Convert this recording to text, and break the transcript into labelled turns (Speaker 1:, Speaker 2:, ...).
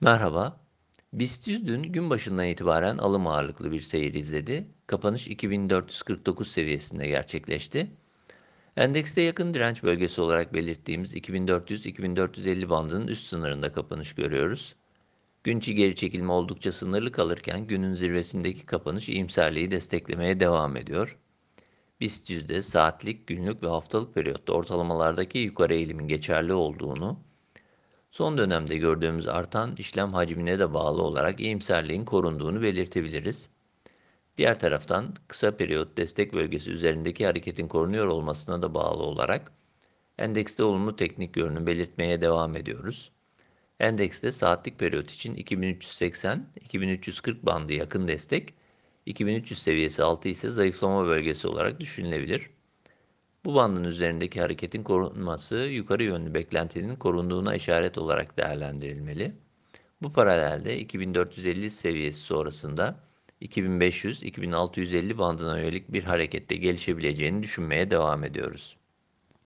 Speaker 1: Merhaba. BIST 100 dün gün başından itibaren alım ağırlıklı bir seyir izledi. Kapanış 2449 seviyesinde gerçekleşti. Endekste yakın direnç bölgesi olarak belirttiğimiz 2400-2450 bandının üst sınırında kapanış görüyoruz. Gün içi geri çekilme oldukça sınırlı kalırken günün zirvesindeki kapanış iyimserliği desteklemeye devam ediyor. BIST 100'de saatlik, günlük ve haftalık periyotta ortalamalardaki yukarı eğilimin geçerli olduğunu, Son dönemde gördüğümüz artan işlem hacmine de bağlı olarak iyimserliğin korunduğunu belirtebiliriz. Diğer taraftan kısa periyot destek bölgesi üzerindeki hareketin korunuyor olmasına da bağlı olarak endekste olumlu teknik görünüm belirtmeye devam ediyoruz. Endekste saatlik periyot için 2380-2340 bandı yakın destek, 2300 seviyesi altı ise zayıflama bölgesi olarak düşünülebilir. Bu bandın üzerindeki hareketin korunması yukarı yönlü beklentinin korunduğuna işaret olarak değerlendirilmeli. Bu paralelde 2450 seviyesi sonrasında 2500-2650 bandına yönelik bir harekette gelişebileceğini düşünmeye devam ediyoruz.